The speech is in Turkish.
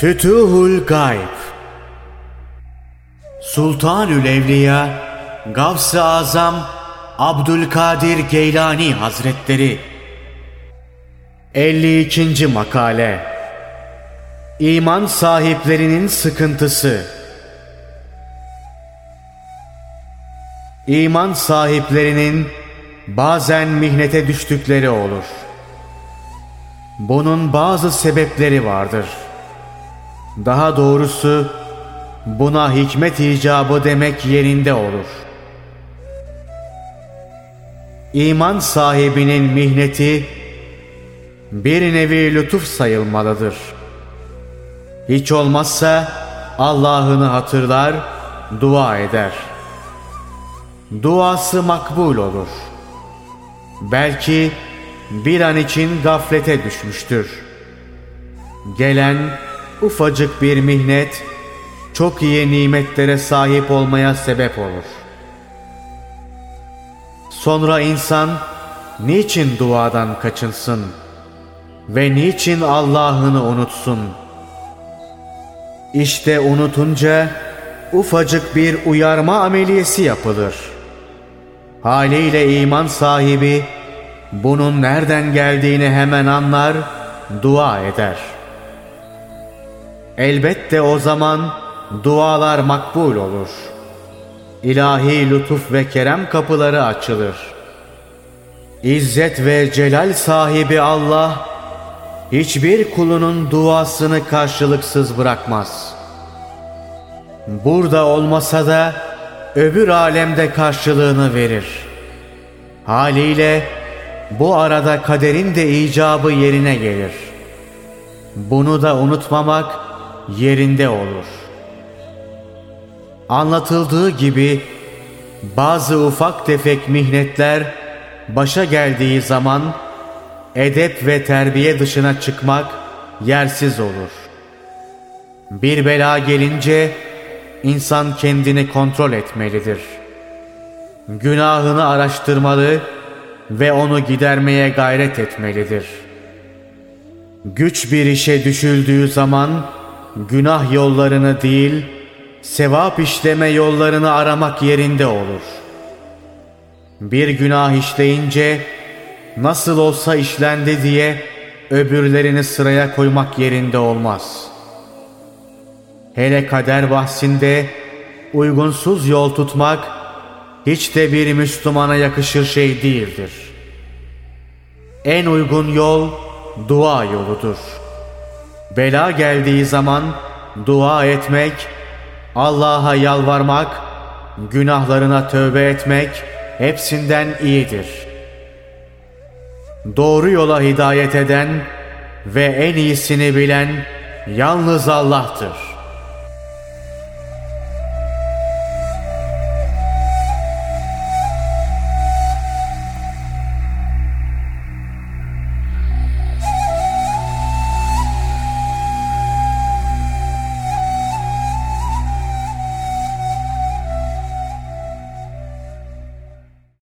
Fütuhul Gayb Sultanül Evliya Gavs-ı Azam Abdülkadir Geylani Hazretleri 52. Makale İman sahiplerinin sıkıntısı İman sahiplerinin bazen mihnete düştükleri olur. Bunun bazı sebepleri vardır. Daha doğrusu buna hikmet icabı demek yerinde olur. İman sahibinin mihneti bir nevi lütuf sayılmalıdır. Hiç olmazsa Allah'ını hatırlar, dua eder. Duası makbul olur. Belki bir an için gaflete düşmüştür. Gelen ufacık bir mihnet çok iyi nimetlere sahip olmaya sebep olur. Sonra insan niçin duadan kaçınsın ve niçin Allah'ını unutsun? İşte unutunca ufacık bir uyarma ameliyesi yapılır. Haliyle iman sahibi bunun nereden geldiğini hemen anlar, dua eder. Elbette o zaman dualar makbul olur. İlahi lütuf ve kerem kapıları açılır. İzzet ve celal sahibi Allah hiçbir kulunun duasını karşılıksız bırakmaz. Burada olmasa da öbür alemde karşılığını verir. Haliyle bu arada kaderin de icabı yerine gelir. Bunu da unutmamak yerinde olur. Anlatıldığı gibi bazı ufak tefek mihnetler başa geldiği zaman edep ve terbiye dışına çıkmak yersiz olur. Bir bela gelince insan kendini kontrol etmelidir. Günahını araştırmalı ve onu gidermeye gayret etmelidir. Güç bir işe düşüldüğü zaman günah yollarını değil, sevap işleme yollarını aramak yerinde olur. Bir günah işleyince nasıl olsa işlendi diye öbürlerini sıraya koymak yerinde olmaz. Hele kader bahsinde uygunsuz yol tutmak hiç de bir Müslümana yakışır şey değildir. En uygun yol dua yoludur. Bela geldiği zaman dua etmek, Allah'a yalvarmak, günahlarına tövbe etmek hepsinden iyidir. Doğru yola hidayet eden ve en iyisini bilen yalnız Allah'tır.